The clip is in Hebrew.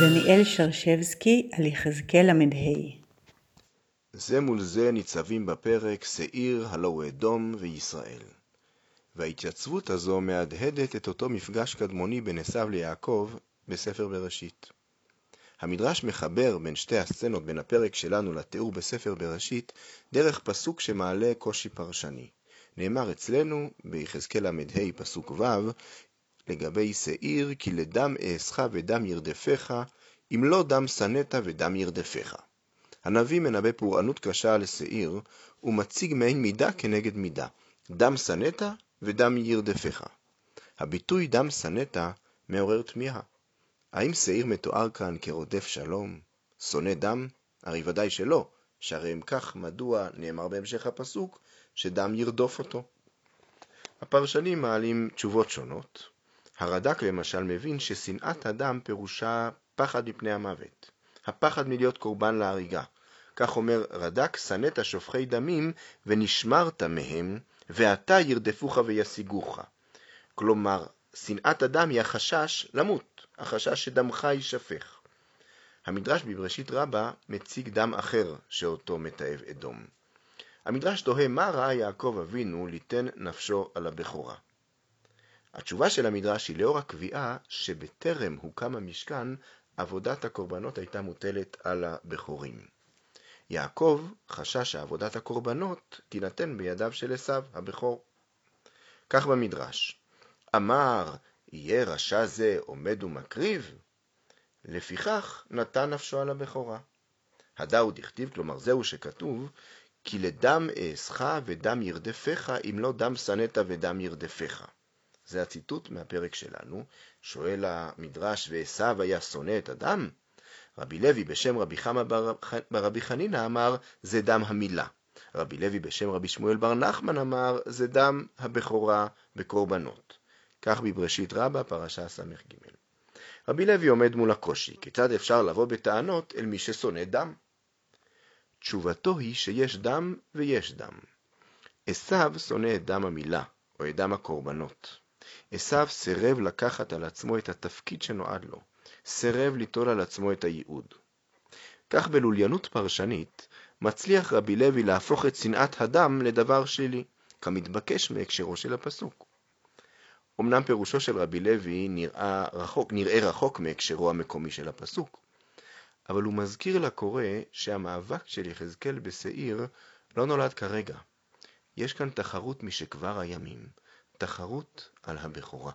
דניאל שרשבסקי על יחזקאל ל"ה זה מול זה ניצבים בפרק שעיר, הלא הוא אדום וישראל. וההתייצבות הזו מהדהדת את אותו מפגש קדמוני בין עשיו ליעקב בספר בראשית. המדרש מחבר בין שתי הסצנות בין הפרק שלנו לתיאור בספר בראשית, דרך פסוק שמעלה קושי פרשני. נאמר אצלנו, ביחזקאל ל"ה פסוק ו', לגבי שעיר, כי לדם אעשך ודם ירדפך, אם לא דם שנאת ודם ירדפך. הנביא מנבא פורענות קשה לשעיר, ומציג מעין מידה כנגד מידה, דם שנאת ודם ירדפך. הביטוי דם שנאת מעורר תמיהה. האם שעיר מתואר כאן כרודף שלום, שונא דם? הרי ודאי שלא, שהרי אם כך מדוע נאמר בהמשך הפסוק שדם ירדוף אותו. הפרשנים מעלים תשובות שונות. הרד"ק למשל מבין ששנאת הדם פירושה פחד מפני המוות, הפחד מלהיות קורבן להריגה. כך אומר רד"ק, שנאת שופכי דמים ונשמרת מהם, ועתה ירדפוך וישיגוך. כלומר, שנאת הדם היא החשש למות, החשש שדמך יישפך. המדרש בבראשית רבה מציג דם אחר שאותו מתעב אדום. המדרש תוהה מה ראה יעקב אבינו ליתן נפשו על הבכורה. התשובה של המדרש היא לאור הקביעה שבטרם הוקם המשכן, עבודת הקורבנות הייתה מוטלת על הבכורים. יעקב חשש שעבודת הקורבנות תינתן בידיו של עשיו, הבכור. כך במדרש, אמר, יהיה רשע זה עומד ומקריב? לפיכך נתן נפשו על הבכורה. הדאו דכתיב, כלומר זהו שכתוב, כי לדם אעשך ודם ירדפך, אם לא דם שנאת ודם ירדפך. זה הציטוט מהפרק שלנו, שואל המדרש, ועשו היה שונא את הדם? רבי לוי בשם רבי חמא ברבי חנינא אמר, זה דם המילה. רבי לוי בשם רבי שמואל בר נחמן אמר, זה דם הבכורה בקורבנות. כך בבראשית רבה, פרשה ס"ג. רבי לוי עומד מול הקושי, כיצד אפשר לבוא בטענות אל מי ששונא דם? תשובתו היא שיש דם ויש דם. עשו שונא את דם המילה, או את דם הקורבנות. עשו סירב לקחת על עצמו את התפקיד שנועד לו, סירב ליטול על עצמו את הייעוד. כך בלוליינות פרשנית, מצליח רבי לוי להפוך את שנאת הדם לדבר שלילי, כמתבקש מהקשרו של הפסוק. אמנם פירושו של רבי לוי נראה רחוק, נראה רחוק מהקשרו המקומי של הפסוק, אבל הוא מזכיר לקורא שהמאבק של יחזקאל בשעיר לא נולד כרגע. יש כאן תחרות משכבר הימים, תחרות על הבכורה.